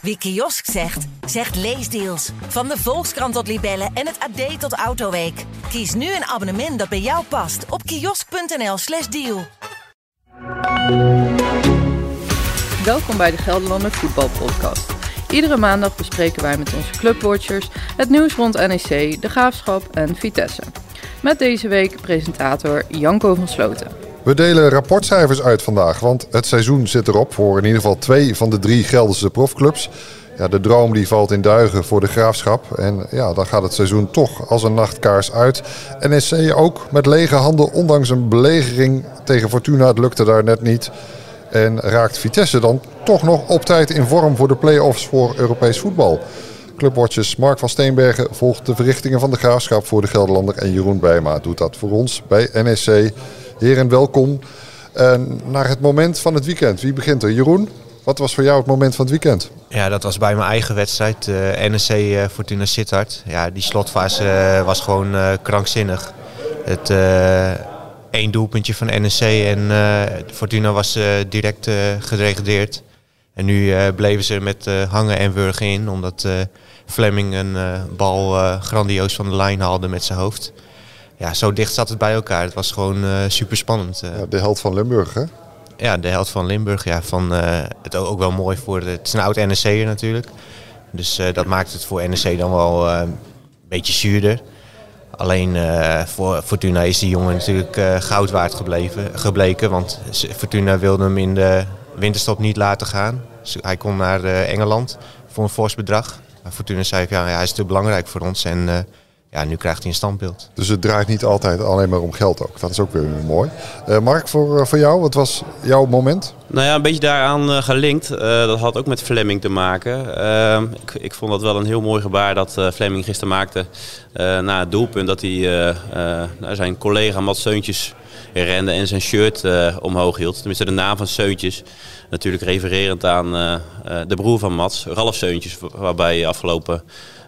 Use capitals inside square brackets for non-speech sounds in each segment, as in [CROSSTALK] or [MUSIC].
Wie kiosk zegt, zegt leesdeals. Van de Volkskrant tot Libellen en het AD tot Autoweek. Kies nu een abonnement dat bij jou past op kiosk.nl/slash deal. Welkom bij de Gelderlander Voetbalpodcast. Iedere maandag bespreken wij met onze clubwatchers het nieuws rond NEC, de Graafschap en Vitesse. Met deze week presentator Janko van Sloten. We delen rapportcijfers uit vandaag, want het seizoen zit erop voor in ieder geval twee van de drie Gelderse profclubs. Ja, de droom die valt in duigen voor de graafschap. En ja, dan gaat het seizoen toch als een nachtkaars uit. NSC ook met lege handen, ondanks een belegering tegen Fortuna. Het lukte daar net niet. En raakt Vitesse dan toch nog op tijd in vorm voor de play-offs voor Europees voetbal. Clubwatches Mark van Steenbergen volgt de verrichtingen van de graafschap voor de Gelderlander. En Jeroen Bijma doet dat voor ons bij NSC. Heren, welkom. Naar het moment van het weekend. Wie begint er? Jeroen, wat was voor jou het moment van het weekend? Ja, dat was bij mijn eigen wedstrijd, uh, NEC uh, Fortuna Sittard. Ja, die slotfase uh, was gewoon krankzinnig. Het één doelpuntje van NEC en Fortuna was direct gedegradeerd. En nu bleven ze met hangen en wurgen in, omdat Fleming een bal grandioos van de lijn haalde met zijn hoofd ja, zo dicht zat het bij elkaar. Het was gewoon uh, super spannend. Ja, de held van Limburg, hè? Ja, de held van Limburg. Ja, van, uh, het ook wel mooi voor. De, het is een oud NEC'er natuurlijk. Dus uh, dat maakt het voor NEC dan wel een beetje zuurder. Alleen voor Fortuna is die jongen natuurlijk goud waard gebleven, gebleken. Want Fortuna wilde hem in de winterstop niet laten gaan. Dus hij kon naar Engeland voor een fors bedrag. Maar Fortuna zei ja, hij is te belangrijk voor ons. En ja, nu krijgt hij een standbeeld. Dus het draait niet altijd alleen maar om geld ook. Dat is ook weer mooi. Uh, Mark, voor, uh, voor jou, wat was jouw moment? Nou ja, een beetje daaraan uh, gelinkt. dat had ook met Fleming te maken. Ehm, ik, ik, vond dat wel een heel mooi gebaar dat Fleming gisteren maakte na het doelpunt. Dat hij naar zijn collega Mats Seuntjes rende en zijn shirt omhoog hield. Tenminste de naam van Seuntjes. Natuurlijk refererend aan de broer van Mats, Ralf Seuntjes. Waarbij afgelopen uh,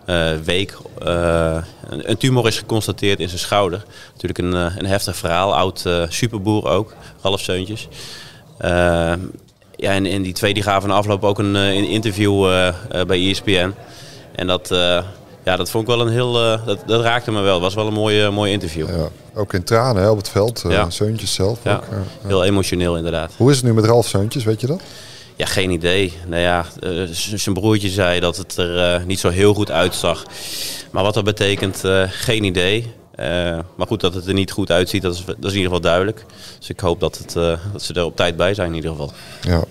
week uh, een, tumor is geconstateerd in zijn schouder. Natuurlijk een, uh, een heftig verhaal, oud superboer ook, Ralf Seuntjes. ja, en, en die twee die gaven na afloop ook een, een interview bij ESPN. En dat, ja, dat vond ik wel een heel, dat, dat raakte me wel. Het was wel een mooie, mooie interview. Ja, ook in tranen hè, op het veld, ja. Seuntjes zelf. Ja, ook, heel emotioneel inderdaad. Hoe is het nu met Ralf Seuntjes, weet je dat? Ja, geen idee. Nou ja, uh, zijn broertje zei dat het er uh, niet zo heel goed uitzag. Maar wat dat betekent, uh, geen idee. maar goed, dat het er niet goed uitziet, dat is, dat is in ieder geval duidelijk. Dus ik hoop dat, het, dat ze er op tijd bij zijn in ieder geval. Ja.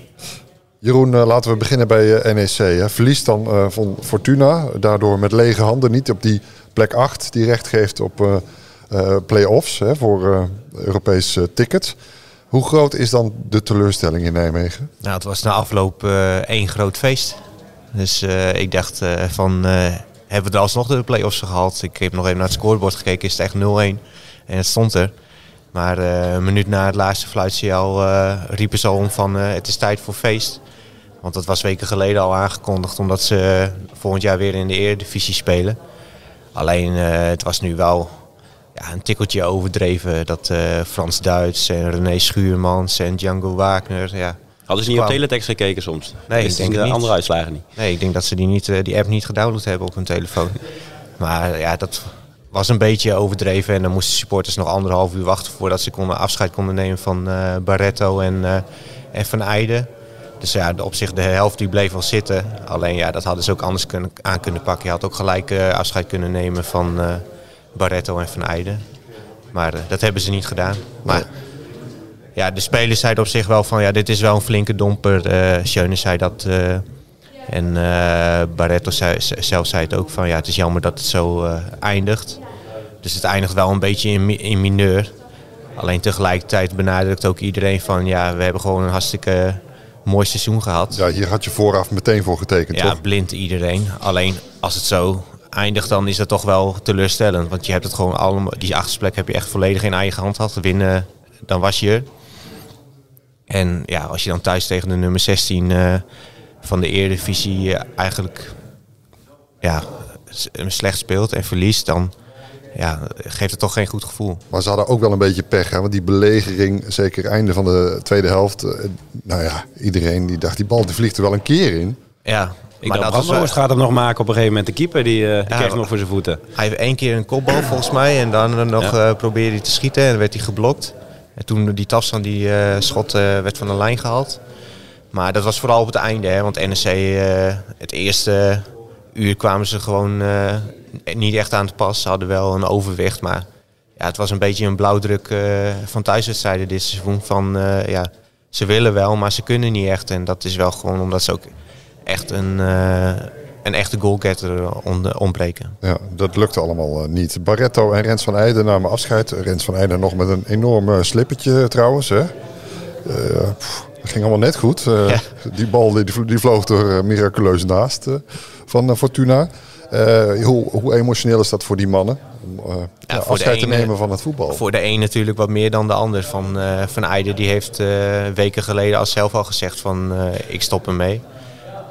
Jeroen, laten we beginnen bij NEC. Hè. Verlies dan van Fortuna, daardoor met lege handen niet op die plek 8 die recht geeft op play-offs voor Europees ticket. Hoe groot is dan de teleurstelling in Nijmegen? Nou, het was na afloop uh, één groot feest. Dus uh, ik dacht uh, van, hebben we er alsnog de play-offs gehaald? Ik heb nog even naar het scorebord gekeken, is het echt 0-1. En het stond er. Maar een minuut na het laatste fluitsignaal riepen ze al om van het is tijd voor feest. Want dat was weken geleden al aangekondigd omdat ze volgend jaar weer in de Eredivisie spelen. Alleen het was nu wel ja, een tikkeltje overdreven. Dat uh, Frans Duits en René Schuurmans en Django Wagner. Ja, Hadden ze niet op teletext gekeken soms? Nee, ik denk de niet. andere uitslagen niet. Nee, ik denk dat ze die, niet, uh, die app niet gedownload hebben op hun telefoon. [LAUGHS] maar ja, dat was een beetje overdreven. En dan moesten supporters nog anderhalf uur wachten voordat ze konden afscheid konden nemen van uh, Barretto en, en Van Eijden. Dus ja, op zich de helft die bleef wel zitten. Alleen ja, dat hadden ze ook anders kunnen, aan kunnen pakken. Je had ook gelijk afscheid kunnen nemen van Barretto en Van Eijden. Maar uh, dat hebben ze niet gedaan. Maar ja, de spelers zeiden op zich wel van ja, dit is wel een flinke domper. Uh, Schöne zei dat. Uh, en Barretto zei, zelf zei het ook van ja, het is jammer dat het zo eindigt. Dus het eindigt wel een beetje in, in mineur. Alleen tegelijkertijd benadrukt ook iedereen van ja, we hebben gewoon een hartstikke mooi seizoen gehad. Ja, hier had je vooraf meteen voor getekend, ja, toch? Ja, blind iedereen. Alleen als het zo eindigt, dan is dat toch wel teleurstellend. Want je hebt het gewoon allemaal, die achterplek heb je echt volledig in eigen hand gehad. Winnen, dan was je En ja, als je dan thuis tegen de nummer 16 uh, eh, van de Eredivisie uh, eigenlijk ja, slecht speelt en verliest, dan ja, geeft het toch geen goed gevoel. Maar ze hadden ook wel een beetje pech, hè? want die belegering, zeker einde van de tweede helft, nou ja, iedereen die dacht die bal die vliegt er wel een keer in. Ja, Ik Maar dacht, dat Brandhorst wel- gaat hem nog maken op een gegeven moment. De keeper, die, eh die kreeg hem nog voor zijn voeten. Hij heeft één keer een kopbal volgens mij en dan eh, nog Ja. eh, probeerde hij te schieten en dan werd hij geblokt. En toen die Tafsan die eh, schot eh, werd van de lijn gehaald. Maar dat was vooral op het einde, hè, want NEC eh, het eerste uur kwamen ze gewoon eh, niet echt aan te pas. Ze hadden wel een overwicht, maar ja, het was een beetje een blauwdruk eh, van thuiswedstrijden dit seizoen. Van, eh, ja, ze willen wel, maar ze kunnen niet echt. En dat is wel gewoon omdat ze ook echt een, eh, een echte goalgetter on- ontbreken. Ja, dat lukte allemaal eh, niet. Barretto en Rens van Eijden namen afscheid. Rens van Eijden nog met een enorm slippertje trouwens. Hè? Eh, pff, dat ging allemaal net goed. Ja. Die bal die, die vloog er miraculeus naast van Fortuna. Hoe, hoe emotioneel is dat voor die mannen? Om eh, ja, afscheid te nemen van het voetbal. Voor de een natuurlijk wat meer dan de ander. Van, eh van Eijden die heeft weken geleden als zelf al gezegd van ik stop ermee.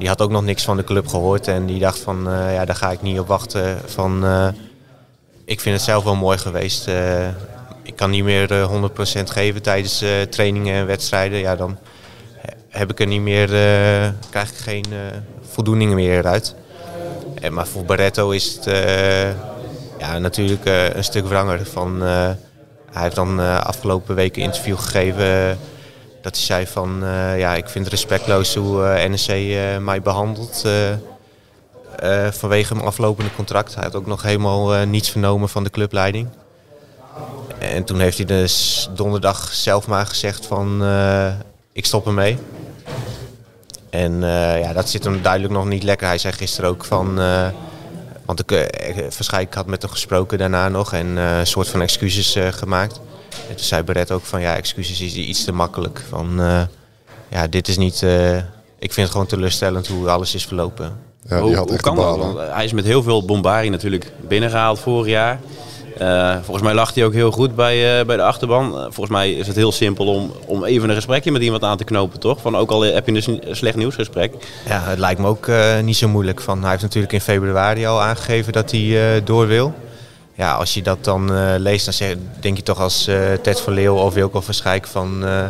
Die had ook nog niks van de club gehoord en die dacht van eh, ja, daar ga ik niet op wachten. Van, eh, ik vind het zelf wel mooi geweest. Eh, ik kan niet meer eh, 100% geven tijdens trainingen en wedstrijden. Ja, dan he- heb ik er niet meer, krijg ik geen voldoening meer uit. En, maar voor Barretto is het ja, natuurlijk een stuk wranger. Van, hij heeft dan afgelopen week een interview gegeven dat hij zei van eh, ja, ik vind het respectloos hoe eh, NEC eh, mij behandelt. eh, eh, vanwege mijn aflopende contract. Hij had ook nog helemaal niets vernomen van de clubleiding. En toen heeft hij dus donderdag zelf maar gezegd van ik stop ermee. En ja, dat zit hem duidelijk nog niet lekker. Hij zei gisteren ook van... want ik, waarschijnlijk had met hem gesproken daarna nog en een soort van excuses gemaakt. En toen zei Beret ook van ja, excuses is iets te makkelijk. Van eh, ja, dit is niet... eh, ik vind het gewoon teleurstellend hoe alles is verlopen. Ja, die hoe had hoe echt kan dat? Want hij is met heel veel bombarie natuurlijk binnengehaald vorig jaar. Eh, volgens mij lag hij ook heel goed bij, eh, bij de achterban. Volgens mij is het heel simpel om, om even een gesprekje met iemand aan te knopen, toch? Van ook al heb je een slecht nieuwsgesprek. Ja, het lijkt me ook eh, niet zo moeilijk. Van, hij heeft natuurlijk in februari al aangegeven dat hij eh, door wil. Ja, als je dat dan eh, leest, dan zeg, denk je toch als eh, Ted van Leeuw of Wilco van Schijk van... eh,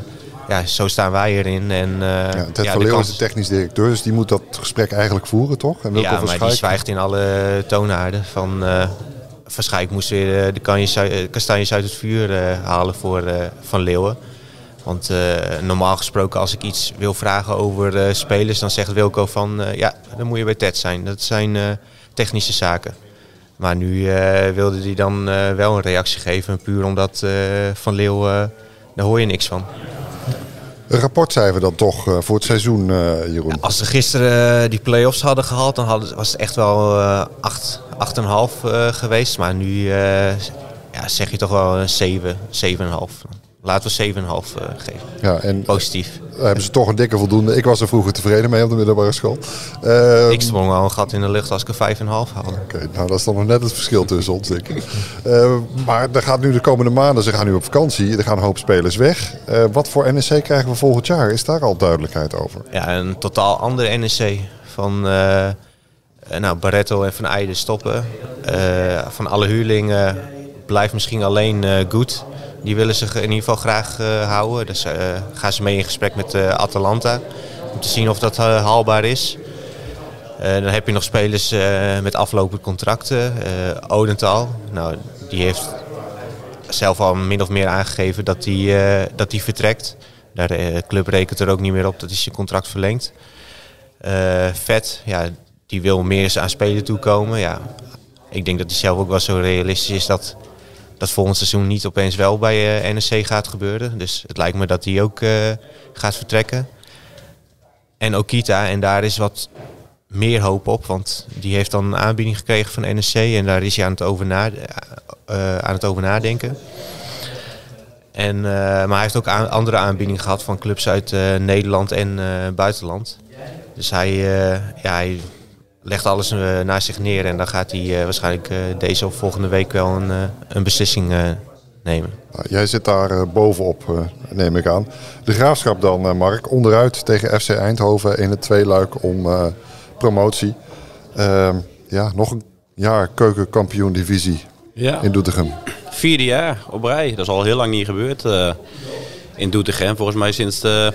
ja, zo staan wij erin. En, Ja, Ted ja, van Leeuw kans- is de technisch directeur, dus die moet dat gesprek eigenlijk voeren, toch? En Wilco ja, van maar die Schaik- zwijgt in alle toonaarden. Van, van Schijk moest weer de kastanjes uit het vuur halen voor Van Leeuwen. Want normaal gesproken als ik iets wil vragen over spelers, dan zegt Wilco van ja, dan moet je bij Ted zijn. Dat zijn technische zaken. Maar nu eh, wilde hij dan eh, wel een reactie geven, puur omdat eh, Van Leeuw, eh, daar hoor je niks van. Een rapportcijfer dan toch eh, voor het seizoen, eh, Jeroen? Als ze gisteren die play-offs hadden gehaald, dan hadden, was het echt wel eh 8, 8,5 eh, geweest. Maar nu eh, ja, zeg je toch wel een 7, 7,5. Laten we 7,5 eh, geven. Ja, en Positief. daar hebben ze toch een dikke voldoende. Ik was er vroeger tevreden mee op de middelbare school. Eh, Ik sprong al een gat in de lucht als ik een 5,5 haalde. Oké, nou dat is dan nog net het verschil tussen ons, denk ik. Eh, maar er gaat nu de komende maanden, ze gaan nu op vakantie, er gaan een hoop spelers weg. Eh, wat voor NEC krijgen we volgend jaar? Is daar al duidelijkheid over? Ja, een totaal andere NEC. Van eh, eh, nou, Barretto en Van Eijden stoppen. Eh, van alle huurlingen blijft misschien alleen eh Goed. Die willen zich in ieder geval graag eh, houden. Dus eh, gaan ze mee in gesprek met eh, Atalanta. Om te zien of dat haalbaar is. Dan heb je nog spelers met aflopende contracten. Odenthal, nou, die heeft zelf al min of meer aangegeven dat hij dat hij vertrekt. Daar, de club rekent er ook niet meer op dat hij zijn contract verlengt. Eh, Vet, ja, die wil meer eens aan spelen toekomen. Ja, ik denk dat hij zelf ook wel zo realistisch is dat dat volgend seizoen niet opeens wel bij eh, NEC gaat gebeuren. Dus het lijkt me dat hij ook eh, gaat vertrekken. En Okita, en daar is wat meer hoop op, want die heeft dan een aanbieding gekregen van NEC en daar is hij aan het over, eh, aan het over nadenken. En, maar hij heeft ook aan, andere aanbiedingen gehad van clubs uit Nederland en buitenland. Dus hij, ja, hij legt alles eh, naast zich neer en dan gaat hij eh, waarschijnlijk eh, deze of volgende week wel een, eh, een beslissing eh, nemen. Nou, jij zit daar eh, bovenop, eh, neem ik aan. De graafschap dan, eh, Mark, onderuit tegen FC Eindhoven in het tweeluik om eh, promotie. Ehm, ja, nog een jaar keukenkampioen divisie Ja. in Doetinchem. Vierde jaar op rij. Dat is al heel lang niet gebeurd eh, in Doetinchem. Volgens mij sinds de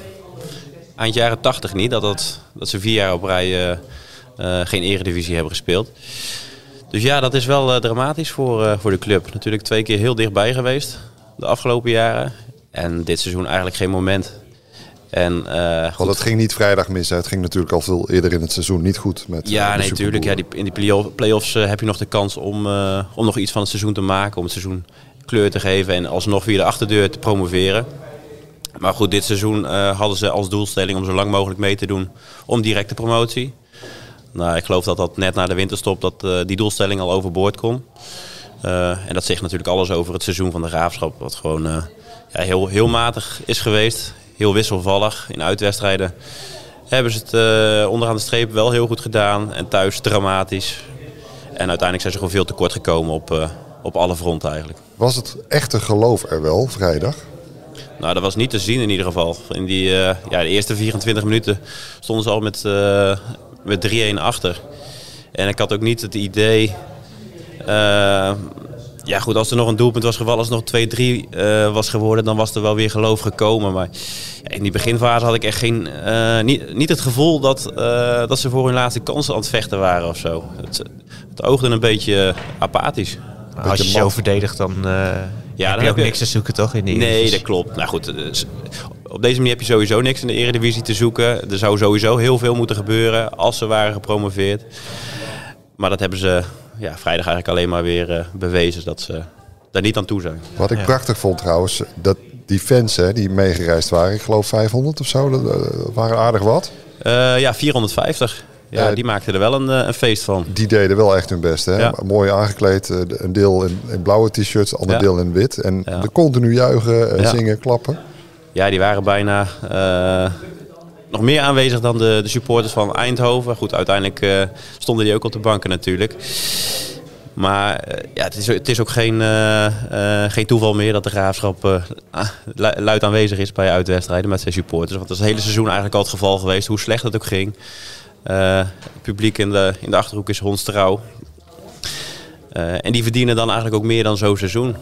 eind jaren tachtig niet. Dat, dat, dat ze vier jaar op rij geen eredivisie hebben gespeeld. Dus ja, dat is wel dramatisch voor, voor de club. Natuurlijk twee keer heel dichtbij geweest de afgelopen jaren. En dit seizoen eigenlijk geen moment. En, uh, Want het ging niet vrijdag mis. Het ging natuurlijk al veel eerder in het seizoen niet goed. Met, ja, nee, natuurlijk. Ja, die, in die play-offs uh, heb je nog de kans om, om nog iets van het seizoen te maken. Om het seizoen kleur te geven en alsnog via de achterdeur te promoveren. Maar goed, dit seizoen hadden ze als doelstelling om zo lang mogelijk mee te doen om directe promotie. Nou, ik geloof dat dat net na de winterstop dat die doelstelling al overboord kon. en dat zegt natuurlijk alles over het seizoen van de Graafschap. Wat gewoon ja, heel, heel matig is geweest heel wisselvallig. In uitwedstrijden hebben ze het uh, onderaan de streep wel heel goed gedaan. En thuis dramatisch. En uiteindelijk zijn ze gewoon veel tekort gekomen op, uh, op alle fronten eigenlijk. Was het echte geloof er wel vrijdag? Nou, dat was niet te zien in ieder geval. In die, uh, ja, de eerste 24 minuten stonden ze al met, met 3-1 achter. En ik had ook niet het idee ja, goed, als er nog een doelpunt was gevallen, als het nog 2-3 uh, was geworden, dan was er wel weer geloof gekomen. Maar ja, in die beginfase had ik echt geen, uh, niet, niet het gevoel dat, dat ze voor hun laatste kansen aan het vechten waren of zo. Het, het oogde een beetje apathisch. Als je zo verdedigt, dan ja, heb je ook niks te zoeken toch in Eredivisie? Nee, dat klopt. Nou goed, op deze manier heb je sowieso niks in de Eredivisie te zoeken. Er zou sowieso heel veel moeten gebeuren als ze waren gepromoveerd. Maar dat hebben ze ja, vrijdag eigenlijk alleen maar weer uh, bewezen dat ze daar niet aan toe zijn. Wat ik prachtig vond trouwens, dat die fans hè, die meegereisd waren, ik geloof 500 of zo, dat uh, waren aardig wat. Uh, ja, 450. Ja, die maakten er wel een, een, feest van. Die deden wel echt hun best. Hè? Ja. Mooi aangekleed. Een deel in, in blauwe t-shirts, ander deel in wit. En de continu juichen, zingen, klappen. Ja, die waren bijna nog meer aanwezig dan de, de supporters van Eindhoven. Goed, uiteindelijk uh, stonden die ook op de banken natuurlijk. Maar uh, ja, het, is, het is ook geen, geen toeval meer dat de graafschap ah, luid aanwezig is bij uitwedstrijden met zijn supporters. Want dat is het hele seizoen eigenlijk al het geval geweest, hoe slecht het ook ging. het publiek in de, in de achterhoek is hondstrouw. en die verdienen dan eigenlijk ook meer dan zo'n seizoen.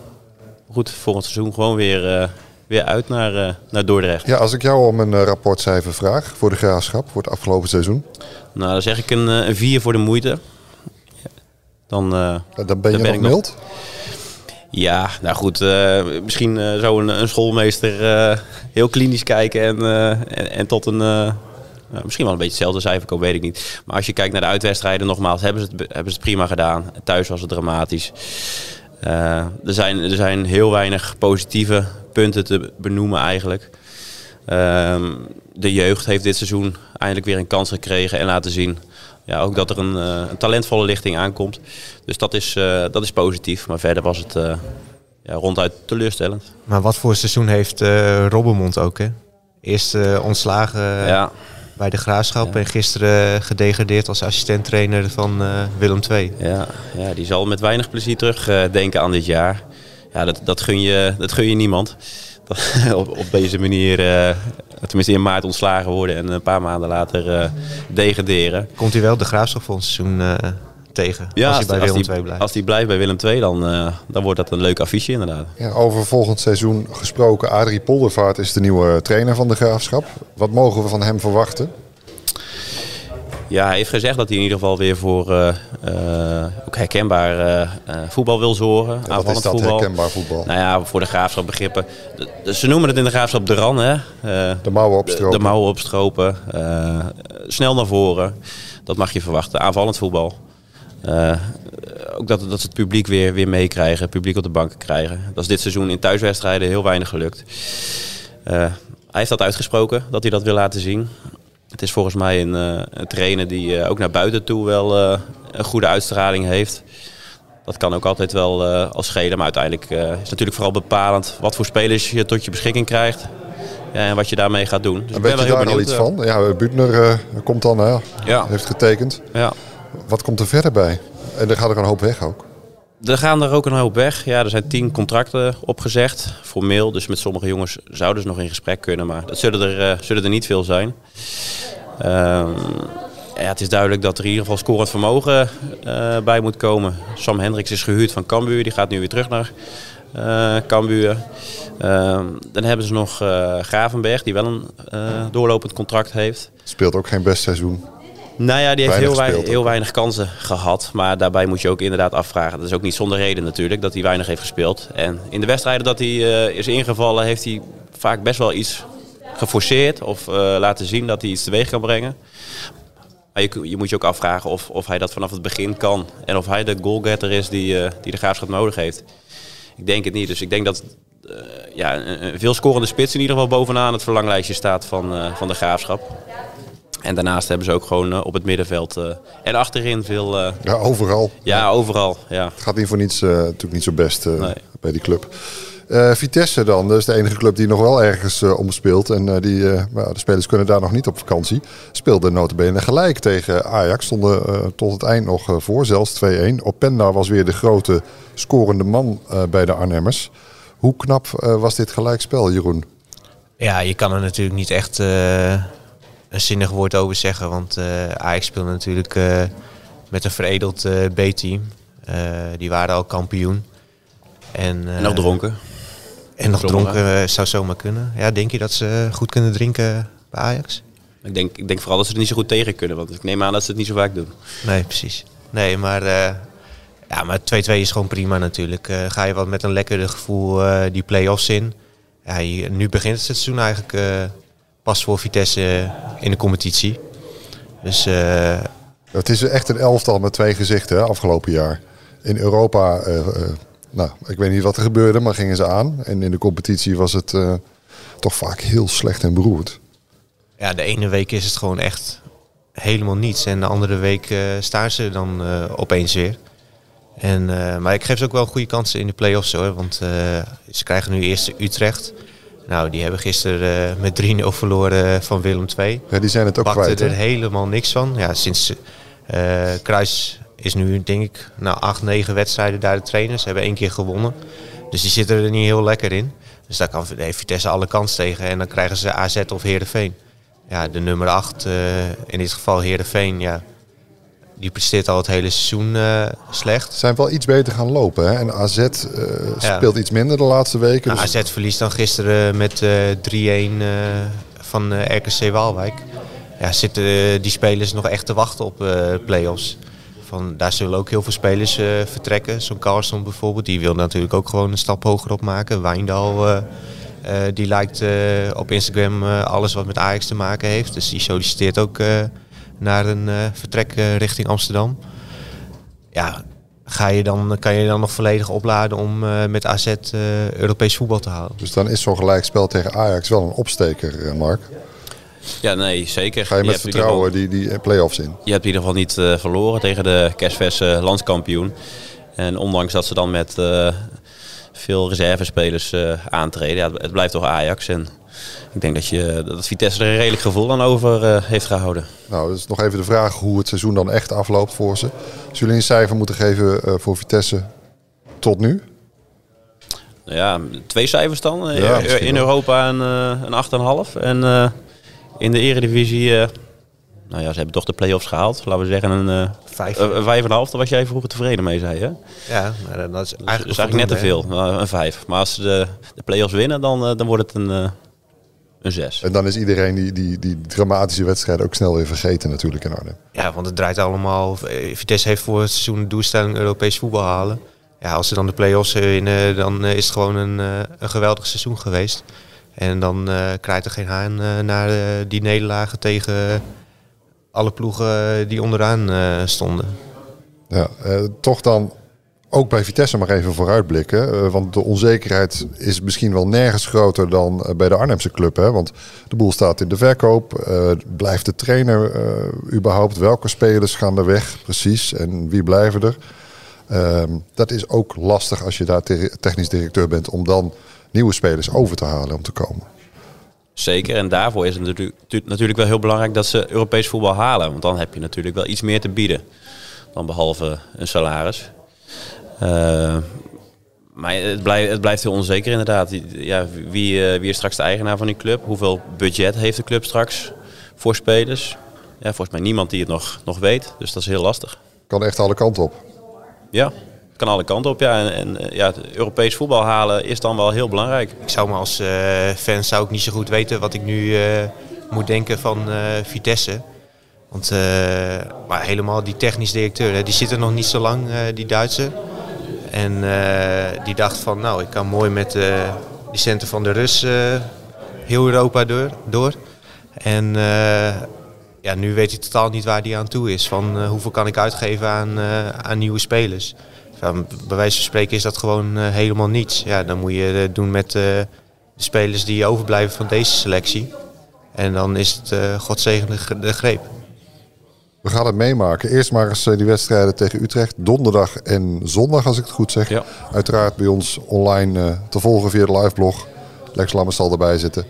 Goed, volgend seizoen gewoon weer weer uit naar, uh, naar Dordrecht. Ja, als ik jou om een uh, rapportcijfer vraag voor de graafschap voor het afgelopen seizoen. Nou, dan zeg ik een, uh, een 4 voor de moeite. Dan, dan ben je dan ben nog mild? Ja, nou goed, misschien zou een, een schoolmeester heel klinisch kijken en, en, en, tot een... Nou, misschien wel een beetje hetzelfde cijfer komen, weet ik niet. Maar als je kijkt naar de uitwedstrijden, nogmaals, hebben ze het, hebben ze het prima gedaan. Thuis was het dramatisch. er, zijn, er zijn heel weinig positieve punten te benoemen eigenlijk. Ehm, de jeugd heeft dit seizoen eindelijk weer een kans gekregen en laten zien ja, ook dat er een, uh, een talentvolle lichting aankomt. Dus dat is, uh, dat is positief. Maar verder was het uh, ja, ronduit teleurstellend. Maar wat voor seizoen heeft Robbermond ook? Hè? Eerst ontslagen ja. bij de Graafschap en gisteren gedegradeerd als assistent-trainer van Willem II. Ja, ja, die zal met weinig plezier terugdenken aan dit jaar ja, dat, dat, gun je, dat gun je niemand. [LAUGHS] op, op deze manier, uh, tenminste in maart ontslagen worden en een paar maanden later uh, degraderen. Komt hij wel de graafschap seizoen uh, tegen ja, als hij bij Willem II blijft? Als hij blijft bij Willem II, dan, dan wordt dat een leuk affiche inderdaad. Ja, over volgend seizoen gesproken, Adrie Poldervaart is de nieuwe trainer van de graafschap. Wat mogen we van hem verwachten? Ja, hij heeft gezegd dat hij in ieder geval weer voor uh, uh, ook herkenbaar uh, voetbal wil zorgen. Ja, wat is dat voetbal. herkenbaar voetbal? Nou ja, voor de graafschap begrippen. De, ze noemen het in de graafschap de ran, hè? de mouwen opstropen. De, de mouwen opstropen. snel naar voren. Dat mag je verwachten. Aanvallend voetbal. ook dat, dat ze het publiek weer, weer meekrijgen. Het publiek op de banken krijgen. Dat is dit seizoen in thuiswedstrijden heel weinig gelukt. hij heeft dat uitgesproken, dat hij dat wil laten zien. Het is volgens mij een, een trainer die uh, ook naar buiten toe wel uh, een goede uitstraling heeft. Dat kan ook altijd wel als schelen, maar uiteindelijk is het natuurlijk vooral bepalend wat voor spelers je tot je beschikking krijgt. en wat je daarmee gaat doen. Dus ik ben weet je daar al iets van? Ja, Butner komt dan? Ja. heeft getekend. Ja. Wat komt er verder bij? En er gaat er een hoop weg ook. Er gaan er ook een hoop weg. Ja, er zijn tien contracten opgezegd, formeel. Dus met sommige jongens zouden ze nog in gesprek kunnen, maar dat zullen er, uh, zullen er niet veel zijn. Uh, ja, het is duidelijk dat er in ieder geval scorend vermogen uh, bij moet komen. Sam Hendricks is gehuurd van Cambuur, die gaat nu weer terug naar uh, Cambuur. Ehm, dan hebben ze nog Gravenberg, die wel een doorlopend contract heeft. Speelt ook geen best seizoen. Nou ja, die heeft Weinig heel, wei- heel weinig kansen gehad. Maar daarbij moet je ook inderdaad afvragen. Dat is ook niet zonder reden natuurlijk dat hij weinig heeft gespeeld. En in de wedstrijden dat hij eh, is ingevallen, heeft hij vaak best wel iets geforceerd. Of eh, laten zien dat hij iets teweeg kan brengen. Maar je, je moet je ook afvragen of, of hij dat vanaf het begin kan. En of hij de goalgetter is die, eh, die de graafschap nodig heeft. Ik denk het niet. Dus ik denk dat ja, een, een veel scorende spits in ieder geval bovenaan het verlanglijstje staat van, van de graafschap. En daarnaast hebben ze ook gewoon eh, op het middenveld eh, en achterin veel. eh, Ja, overal. ja, overal. Ja. Het gaat niet voor niets, eh, natuurlijk niet zo best eh, Nee. bij die club. Eh, Vitesse dan, dat is de enige club die nog wel ergens eh omspeelt. En eh, die, eh, nou, de spelers kunnen daar nog niet op vakantie. Speelde notabene gelijk tegen Ajax. Stonden eh, tot het eind nog voor, zelfs 2-1. Openda was weer de grote scorende man eh, bij de Arnhemmers. Hoe knap eh, was dit gelijkspel, Jeroen? Ja, je kan er natuurlijk niet echt eh, een zinnig woord over zeggen. Want eh Ajax speelde natuurlijk eh, met een veredeld eh, B-team. Eh, die waren al kampioen. En, eh, En nog dronken. En nog Dronken. dronken zou zomaar kunnen. Ja, denk je dat ze goed kunnen drinken bij Ajax? Ik denk, ik denk vooral dat ze er niet zo goed tegen kunnen. Want ik neem aan dat ze het niet zo vaak doen. Nee, precies. Nee, maar, eh, ja, maar 2-2 is gewoon prima natuurlijk. Eh, ga je wat met een lekker gevoel eh, die play-offs in. Ja, je- nu begint het seizoen eigenlijk pas voor Vitesse eh, in de competitie. Dus eh, Het is echt een elftal met twee gezichten hè, afgelopen jaar. In Europa, eh, nou, ik weet niet wat er gebeurde, maar gingen ze aan. En in de competitie was het toch vaak heel slecht en beroerd. ja, de ene week is het gewoon echt helemaal niets. En de andere week staan ze dan opeens weer. En, maar ik geef ze ook wel goede kansen in de play-offs hoor. Want ze krijgen nu eerst Utrecht. Nou, die hebben gisteren eh, met 3-0 verloren van Willem II. Ja, die zijn het ook Bakte kwijt. er helemaal niks van. Ja, sinds eh Kruis is nu denk ik na acht, negen wedstrijden daar de trainer. Ze hebben één keer gewonnen. Dus die zitten er niet heel lekker in. Dus daar kan heeft Vitesse alle kans tegen. En dan krijgen ze AZ of Heerenveen. Ja, de nummer 8, in dit geval Heerenveen, ja, die presteert al het hele seizoen eh, slecht. Ze zijn wel iets beter gaan lopen. Hè? En AZ eh, Ja. speelt iets minder de laatste weken. Nou, dus- AZ verliest dan gisteren met eh 3-1 eh, van RKC Waalwijk. Ja, zitten die spelers nog echt te wachten op play-offs. Van, daar zullen ook heel veel spelers vertrekken. Zo'n Carlson bijvoorbeeld, die wil natuurlijk ook gewoon een stap hoger opmaken. Wijndal, eh, eh, die lijkt op Instagram alles wat met Ajax te maken heeft. Dus die solliciteert ook naar een eh, vertrek eh, richting Amsterdam. Ja, ga je dan, kan je dan nog volledig opladen om eh, met AZ eh, Europees voetbal te halen? dus dan is zo'n gelijkspel tegen Ajax wel een opsteker, eh, Mark. Ja, nee, zeker. Ga je met vertrouwen die, die play-offs in? Je hebt in ieder geval niet eh, verloren tegen de kerstverse landskampioen. En ondanks dat ze dan met eh, veel reservespelers eh, aantreden, ja, het blijft toch Ajax. En ik denk dat, je, dat Vitesse er een redelijk gevoel aan over eh, heeft gehouden. Nou, dat is nog even de vraag hoe het seizoen dan echt afloopt voor ze. Als jullie een cijfer moeten geven eh, voor Vitesse tot nu? Nou ja, twee cijfers dan. Eh, Ja, in-. Europa een, eh, een 8,5. En eh, in de eredivisie, eh, nou ja, ze hebben toch de play-offs gehaald. Laten we zeggen een, eh, Vijf. een een 5,5. Daar was jij vroeger tevreden mee, zei je. Dus Ja, maar dat is dat eigenlijk, is eigenlijk net te veel. Een 5. Maar als ze de, de play-offs winnen, dan, dan wordt het een, eh een 6. En dan is iedereen die, die, die dramatische wedstrijd ook snel weer vergeten natuurlijk in Arnhem. Ja, want het draait allemaal. eh, Vitesse heeft voor het seizoen de doelstelling Europees voetbal halen. Ja, als ze dan de play-offs winnen, dan eh, is het gewoon een, eh, een geweldig seizoen geweest. En dan eh krijgt er geen haan eh, naar eh, die nederlagen tegen alle ploegen die onderaan eh, stonden. Ja, eh, toch dan ook bij Vitesse maar even vooruitblikken. eh, want de onzekerheid is misschien wel nergens groter dan eh, bij de Arnhemse club. Hè? Want de boel staat in de verkoop. eh, blijft de trainer überhaupt? Welke spelers gaan er weg precies? En wie blijven er? Ehm, dat is ook lastig als je daar te- technisch directeur bent... om dan nieuwe spelers over te halen om te komen. Zeker, en daarvoor is het natuurlijk, tu- natuurlijk wel heel belangrijk dat ze Europees voetbal halen. Want dan heb je natuurlijk wel iets meer te bieden dan behalve een salaris. Eh, maar het blijft, het blijft heel onzeker inderdaad. Ja, wie, eh, wie is straks de eigenaar van die club? Hoeveel budget heeft de club straks voor spelers? Ja, volgens mij niemand die het nog, nog weet, dus dat is heel lastig. Kan echt alle kanten op. Ja, het kan alle kanten op. Ja. En, en eh, ja, het Europees voetbal halen is dan wel heel belangrijk. Ik zou me als eh, fan zou ik niet zo goed weten wat ik nu eh, moet denken van eh, Vitesse. Want, uh, maar helemaal die technisch directeur, hè, die zit er nog niet zo lang, uh, die Duitse. En uh, die dacht van, nou, ik kan mooi met die centen van de Rus heel Europa door. door. En ja, nu weet hij totaal niet waar hij aan toe is. Van hoeveel kan ik uitgeven aan, aan nieuwe spelers. Van, bij wijze van spreken is dat gewoon helemaal niets. Ja, dan moet je doen met de spelers die overblijven van deze selectie. En dan is het uh, godzegende de greep. We gaan het meemaken. Eerst maar eens die wedstrijden tegen Utrecht. Donderdag en zondag, als ik het goed zeg. Ja. Uiteraard bij ons online uh, te volgen via de liveblog. Lex Lammers zal erbij zitten.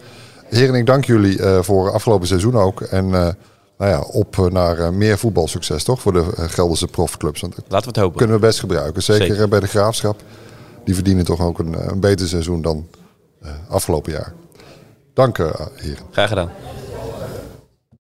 Heren, ik dank jullie uh, voor afgelopen seizoen ook. En nou ja, op naar meer voetbalsucces, toch? Voor de Gelderse profclubs. Want Laten we het hopen. Kunnen we best gebruiken. Zeker, Zeker. bij de Graafschap. Die verdienen toch ook een, een beter seizoen dan afgelopen jaar. Dank, heren. Graag gedaan.